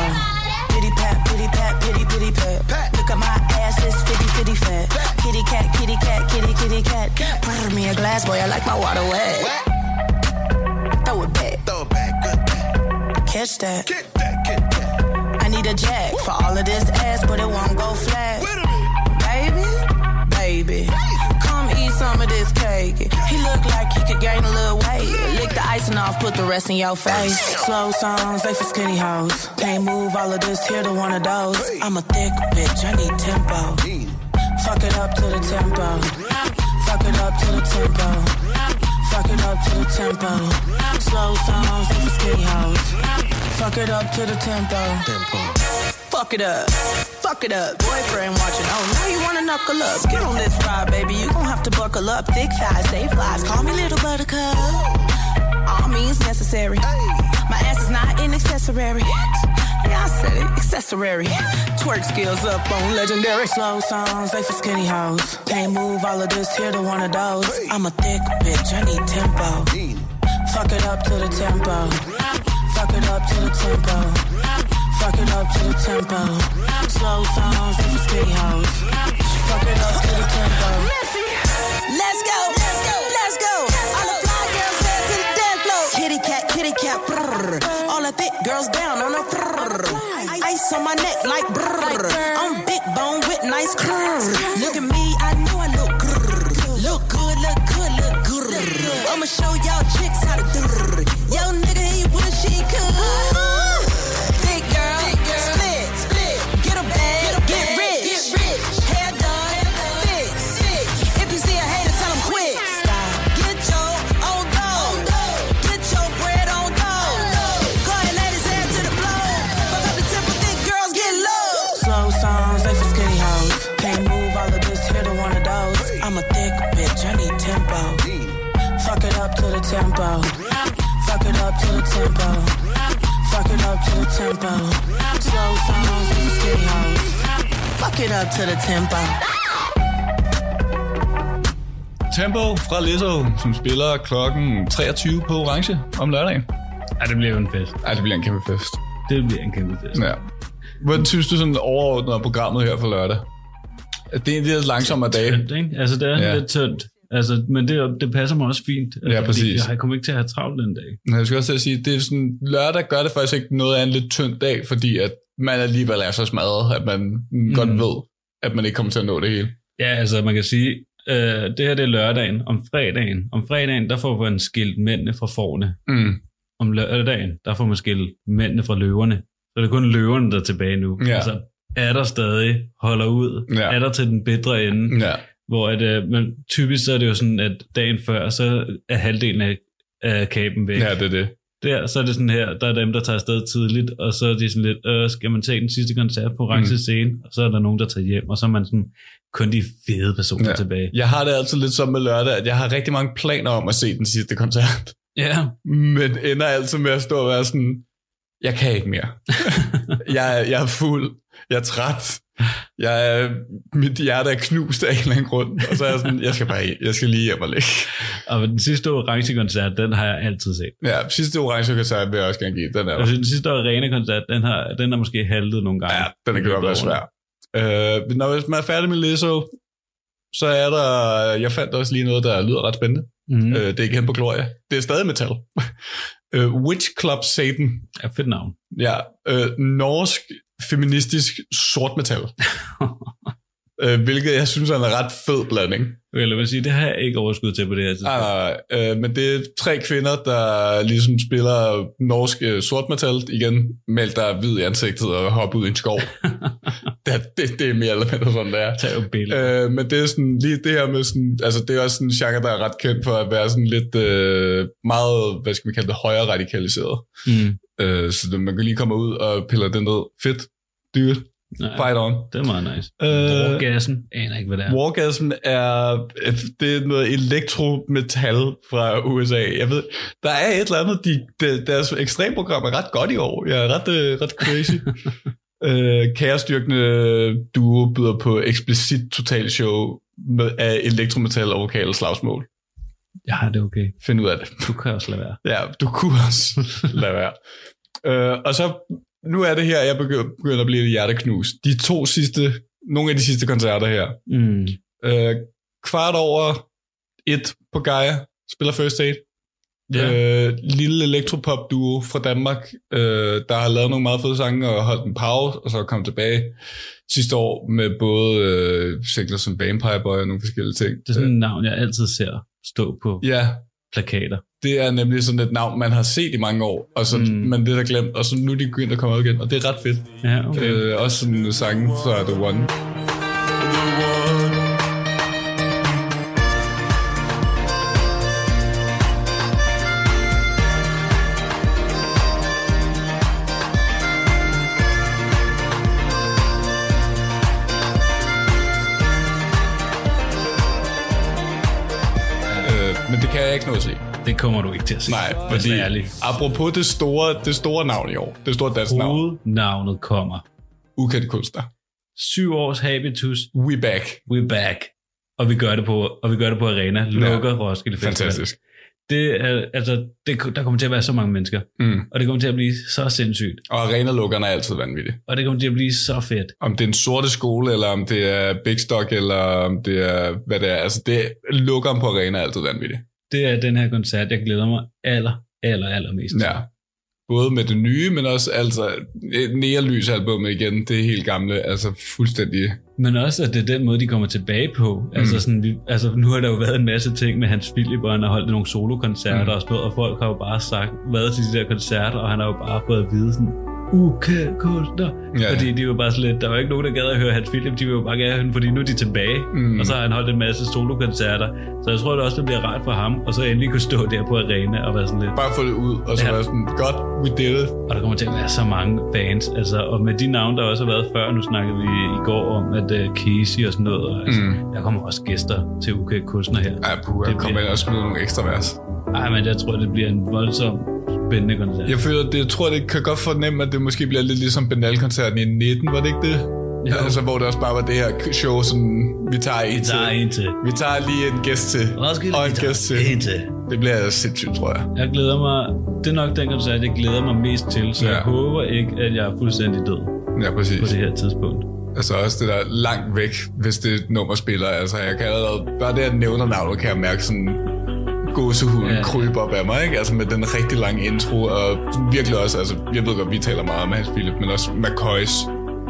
Pity pat, pity pat, pity pity pat. Look at my ass, it's fitty fitty fat. Kitty cat, kitty cat, kitty kitty cat. Pour me a glass, boy, I like my water wet. Throw it back. Throw it back, good Catch that. I need a jack for all of this Icing off, put the rest in your face. Slow songs, they for skinny hoes. Can't move all of this here to one of those. I'm a thick bitch, I need tempo. Fuck it up to the tempo. Fuck it up to the tempo. Fuck it up to the tempo. Slow songs, they for skinny hoes. Fuck it up to the tempo. Fuck it up. Fuck it up. Boyfriend watching. Oh, now you wanna knuckle up. Get on this ride, baby. You gon' have to buckle up. Thick thighs, safe lives. Call me little buttercup. Means necessary. My ass is not an accessory. Yeah, I said it. Accessory. Twerk skills up on legendary. Slow songs, they for skinny hoes. Can't move all of this here to one of those. I'm a thick bitch. I need tempo. Fuck it up to the tempo. Fuck it up to the tempo. Fuck it up to the tempo. Slow songs, they for skinny hoes. Fuck it up to the tempo. Let's go, kitty brrr. All the thick girls down on the brrr. Ice on my neck like brrr. I'm big bone with nice curves. Up to the tempo. Fuck it up to the tempo. Fuck it up to the tempo. Slow songs, they for skinny hoes. Fuck it up to the tempo. Tempo fra Lizzo, som spiller klokken 23 på Orange om lørdagen. Ja, det bliver jo en fest. Ej, det bliver en kæmpe fest. Det bliver en kæmpe fest. Ja. Hvordan synes du sådan overordnet programmet her for lørdag? Det er en af de langsommere dage. Tyndt, ikke? Altså, det er ja. lidt tyndt. Altså, men det, det passer mig også fint. Ja, fordi præcis. Jeg kommer ikke til at have travlt den dag. Men jeg skal også sige, det er sådan, lørdag gør det faktisk ikke noget af en lidt tynd dag, fordi at man alligevel er så smadret, at man mm. godt ved, at man ikke kommer til at nå det hele. Ja, altså man kan sige, øh, det her det er lørdagen. Om fredagen, om fredagen, der får man skilt mændene fra forne. Mm. Om lørdagen, der får man skilt mændene fra løverne. Så det er kun løverne, der er tilbage nu. Ja. Altså, er der stadig, holder ud, Ja. er der til den bedre ende. Ja. Hvor at, øh, men typisk så er det jo sådan, at dagen før, så er halvdelen af, af kaben væk. ja, det er det. Der, så er det sådan her, der er dem, der tager afsted tidligt, og så er de sådan lidt, øh, skal man tage den sidste koncert på orange Mm. scene, og så er der nogen, der tager hjem, og så er man sådan kun de fede personer Ja. tilbage. Jeg har det altid lidt som med lørdag, at jeg har rigtig mange planer om at se den sidste koncert. Ja, Men ender altid med at stå og være sådan, jeg kan ikke mere. (laughs) jeg, jeg er fuld. Jeg er træt. Jeg mit hjerte er knust af en eller anden grund. Og så er jeg sådan, jeg skal bare jeg skal lige hjem og ligge. og den sidste orange koncert, den har jeg altid set. Ja, sidste orange koncert vil jeg også gerne give. Den er. Altså, den sidste arena koncert, den har, den har måske haltet nogle gange. Ja, den er godt være svær. Øh, men når man er færdig med Lizzo, så er der, jeg fandt også lige noget, der lyder ret spændende. Mm. Øh, det er ikke hen på Gloria. Det er stadig metal. (laughs) øh, Witch Club Satan. Ja, fedt navn. Ja, øh, norsk feministisk sort metal. (laughs) øh, hvilket jeg synes er en ret fed blanding. Eller vil sige, det har jeg ikke overskud til på det her tidspunkt. Nej, nej, øh, men det er tre kvinder, der ligesom spiller norsk øh, sort metal igen, malt der hvid i ansigtet og hopper ud i en skov. (laughs) det, er- det, det er mere eller mindre sådan, det er. Tag jo billeder. Øh, men det er sådan lige det her med sådan, altså det er også sådan en genre, der er ret kendt for at være sådan lidt øh, meget, hvad skal man kalde det, højere radikaliseret. Mm. Øh, så man kan lige komme ud og pille den ned. Fedt. Dyrt. Ja, Fight on. det er meget nice. Øh, Wargassen, aner ikke, hvad det er. Wargasm er, det er noget elektrometal fra USA. Jeg ved, der er et eller andet, de, de, deres ekstremprogram er ret godt i år. Jeg er ret, øh, ret crazy. (laughs) øh, Kærestyrkende duo byder på eksplicit total show med, af elektrometal og vokale slagsmål. Ja, det er okay. Find ud af det. Du kan også lade være. Ja, du kunne også lade være. Øh, og så nu er det her, jeg begynder, at blive lidt hjerteknust. De to sidste, nogle af de sidste koncerter her. Mm. Øh, kvart over et på Gaia, spiller First Aid. Ja. Øh, lille elektropop duo fra Danmark, øh, der har lavet nogle meget fede sange og holdt en pause, og så kommet tilbage sidste år med både øh, singler som Vampire Boy og nogle forskellige ting. Det er sådan et navn, jeg altid ser stå på Ja, plakater. det er nemlig sådan et navn, man har set i mange år, og så, mm. Det er der glemt, og så nu er de begyndt at komme ud igen, og det er ret fedt. Ja, okay. Øh, også sådan sangen fra The One. Kommer du ikke til at se. Nej, fordi apropos det store, det store navn i år, det store danske navn, Hovednavnet kommer. ukendt kunstner. Syv års habitus, We back. we back. Og vi gør det på, og vi gør det på Arena. Lukker ja. Roskilde Festival. Fantastisk. Det er, altså, det, der kommer til at være så mange mennesker. Mm. Og det kommer til at blive så sindssygt. Og arenalukkerne er altid vanvittige. Og det kommer til at blive så fedt. Om det er en sorte skole, eller om det er Big Stock, eller om det er, hvad det er. Altså, det lukkeren på arena er altid vanvittigt. Det er den her koncert, jeg glæder mig aller, aller, allermest til. Ja. Både med det nye, men også altså Nærlys albumet igen, det er helt gamle, altså fuldstændig. Men også, at det er den måde, de kommer tilbage på. Mm. Altså, sådan, vi, altså, nu har der jo været en masse ting med Hans Philip, og han har holdt nogle solokoncerter mm. og sådan noget, og folk har jo bare sagt, været til de der koncerter, og han har jo bare fået at vide sådan, okay, kunstner. Ja. Fordi de var bare lidt, der var ikke nogen, der gad at høre Hans Philip, de vil jo bare gerne høre fordi nu er de tilbage. Mm. Og så har han holdt en masse solokoncerter. Så jeg tror det også, det bliver rart for ham, og så endelig kunne stå der på arena og være sådan lidt, Bare få det ud, og så ja. Være sådan, godt, we did it. og der kommer til at være så mange bands, altså, og med de navne, der også har været før, nu snakkede vi i går om, at uh, Casey og sådan noget, og, altså, Mm. der kommer også gæster til UK Kunstner her. Ja, puh, jeg kommer ind og spille nogle ekstra vers. Ej, men jeg tror, det bliver en voldsom spændende koncert. Jeg føler, det, jeg tror, det kan godt fornemme, at det måske bliver lidt ligesom Benal-koncerten i 19, var det ikke det? Jo. Altså, hvor det også bare var det her show, som vi tager en Vi til. tager en til. Vi tager lige en gæst til. Roskilde, og en gæst til. En til. Det bliver sindssygt, tror jeg. Jeg glæder mig, det er nok den koncert, jeg glæder mig mest til, så Ja. jeg håber ikke, at jeg er fuldstændig død Ja, på præcis. det her tidspunkt. Altså også det der langt væk, hvis det nummer spiller. Altså, jeg kan allerede, bare det at nævne navnet, kan jeg mærke sådan gåsehuden ja. Krybe op af mig, ikke? Altså med den rigtig lange intro, og virkelig også, altså, jeg ved godt, vi taler meget om Hans Philip, men også McCoys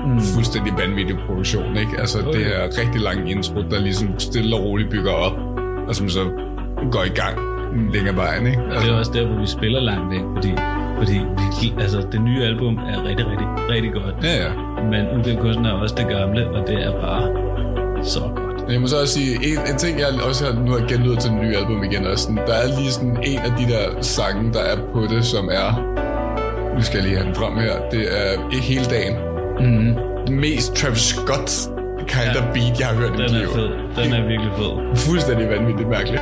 mm. fuldstændig vanvittig produktion, ikke? Altså Jo, det her rigtig lange intro, der ligesom stille og roligt bygger op, og som så går i gang længere vejen, ikke? Og det er også der, hvor vi spiller langt væk, fordi, fordi altså, det nye album er rigtig, rigtig, rigtig godt. Ja, ja. Men UK Kunstner er også det gamle, og det er bare så godt. Men Jeg må så også sige, en, en ting, jeg også har, nu har genlydet til den nye album igen, er sådan, der er lige sådan en af de der sange, der er på det, som er, nu skal jeg lige have den frem her, det er ikke hele dagen. Mm. Den mest Travis Scott kind Ja. of beat, jeg har hørt i mit Den er fed. Den er virkelig fed. Fuldstændig vanvittigt mærkeligt.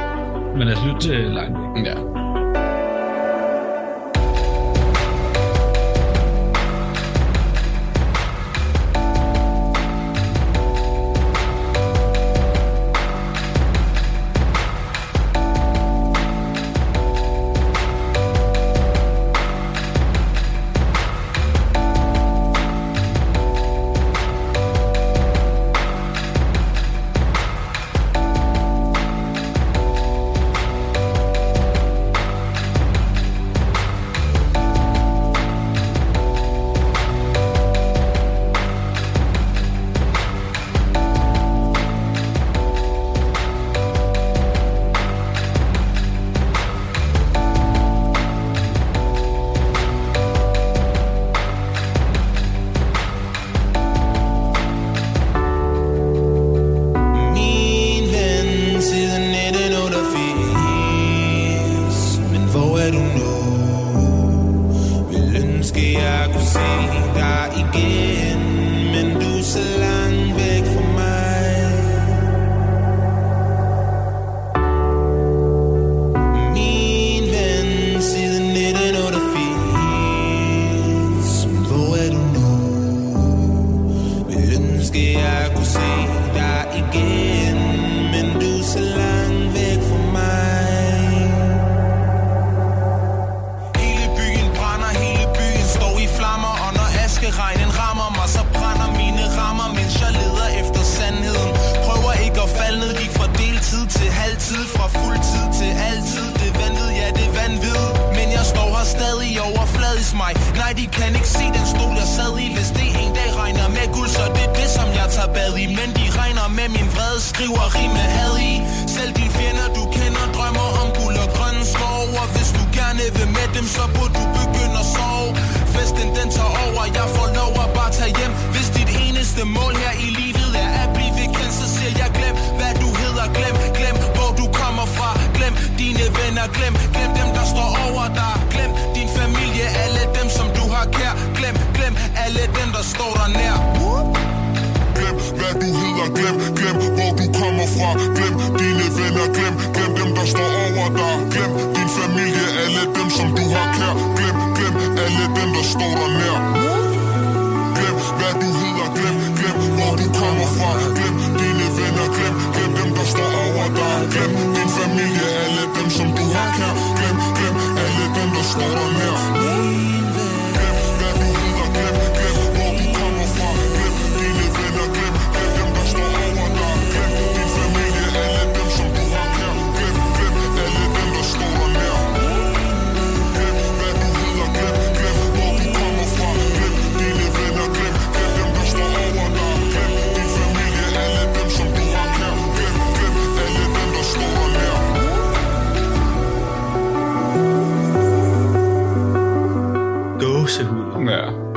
Men lad os lytte til langt. Ja.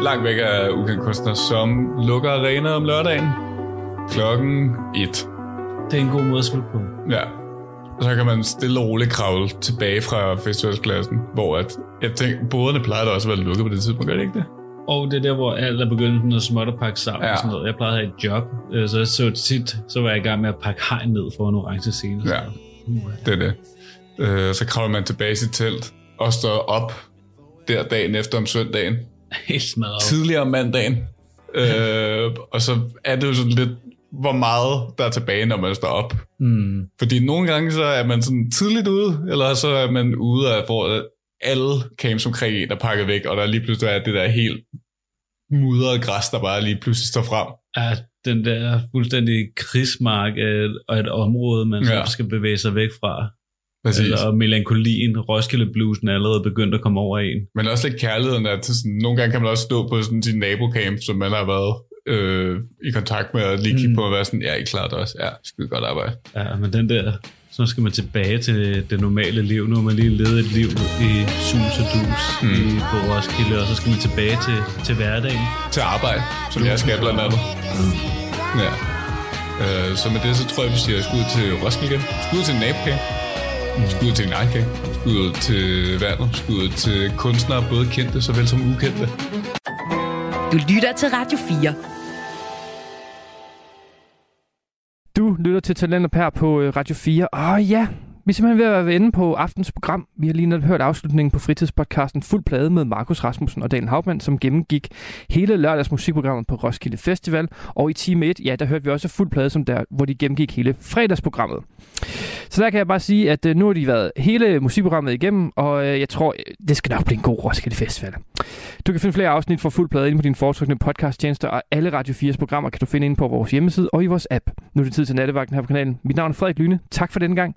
Langt væk af ukendt kunstner, som lukker arena om lørdagen klokken 1. Det er en god måde at slutte på. Ja. Og så kan man stille og roligt kravle tilbage fra festivalspladsen, hvor at, jeg tænker, boderne plejer da også at være lukket på det tidspunkt, gør det ikke det? Og det er der, hvor alt er begyndt at småt at pakke sammen. Ja. Ja. Sådan noget. Jeg plejede at have et job, øh, så jeg så tit, så var jeg i gang med at pakke hegn ned for en orange scene. Ja, det er det. Øh, så kravler man tilbage i sit telt og står op der dagen efter om søndagen. (laughs) Helt smadret. Tidligere om mandagen. Øh, og så er det jo sådan lidt, hvor meget der er tilbage, når man står op. Mm. Fordi nogle gange så er man sådan tidligt ude, eller så er man ude af, hvor alle camps omkring en er pakket væk, og der lige pludselig er det der helt mudrede græs, der bare lige pludselig står frem. Ja, den der fuldstændig krigsmark og et område, man ja. skal bevæge sig væk fra. Præcis. Eller, og melankolien, Roskilde Bluesen er allerede begyndt at komme over en. Men også lidt kærligheden til sådan, nogle gange kan man også stå på sådan sin nabocamp, som man har været øh, i kontakt med, og lige kigge Mm. på og være sådan, ja, I klarer det også. Ja, skide godt arbejde. Ja, men den der, så skal man tilbage til det normale liv. Nu har man lige levet et liv i sus og dus Mm. mm. i, på Roskilde, og så skal man tilbage til, til hverdagen. Til arbejde, som jeg skal blandt andet. Ja. Øh, så med det, så tror jeg, vi siger skud til Roskilde igen. Skud til nabocamp. Skud til Nightcamp. Skud til Vandet. Skud til kunstnere, både kendte såvel som ukendte. Du lytter til Radio 4. Du lytter til Talenter her på øh, Radio 4. Og ja, vi er simpelthen ved at være inde på aftens program. Vi har lige netop hørt afslutningen på fritidspodcasten Fuld Plade med Markus Rasmussen og Daniel Hauptmann, som gennemgik hele lørdags musikprogrammet på Roskilde Festival. Og i time 1, ja, der hørte vi også Fuld Plade, som der, hvor de gennemgik hele fredagsprogrammet. Så der kan jeg bare sige, at øh, nu har de været hele musikprogrammet igennem, og øh, jeg tror, det skal nok blive en god Roskilde Festival. Du kan finde flere afsnit fra Fuld Plade inde på din foretrukne podcasttjenester, og alle Radio 4's programmer kan du finde inde på vores hjemmeside og i vores app. Nu er det tid til nattevagten her på kanalen. Mit navn er Frederik Lyne. Tak for denne gang.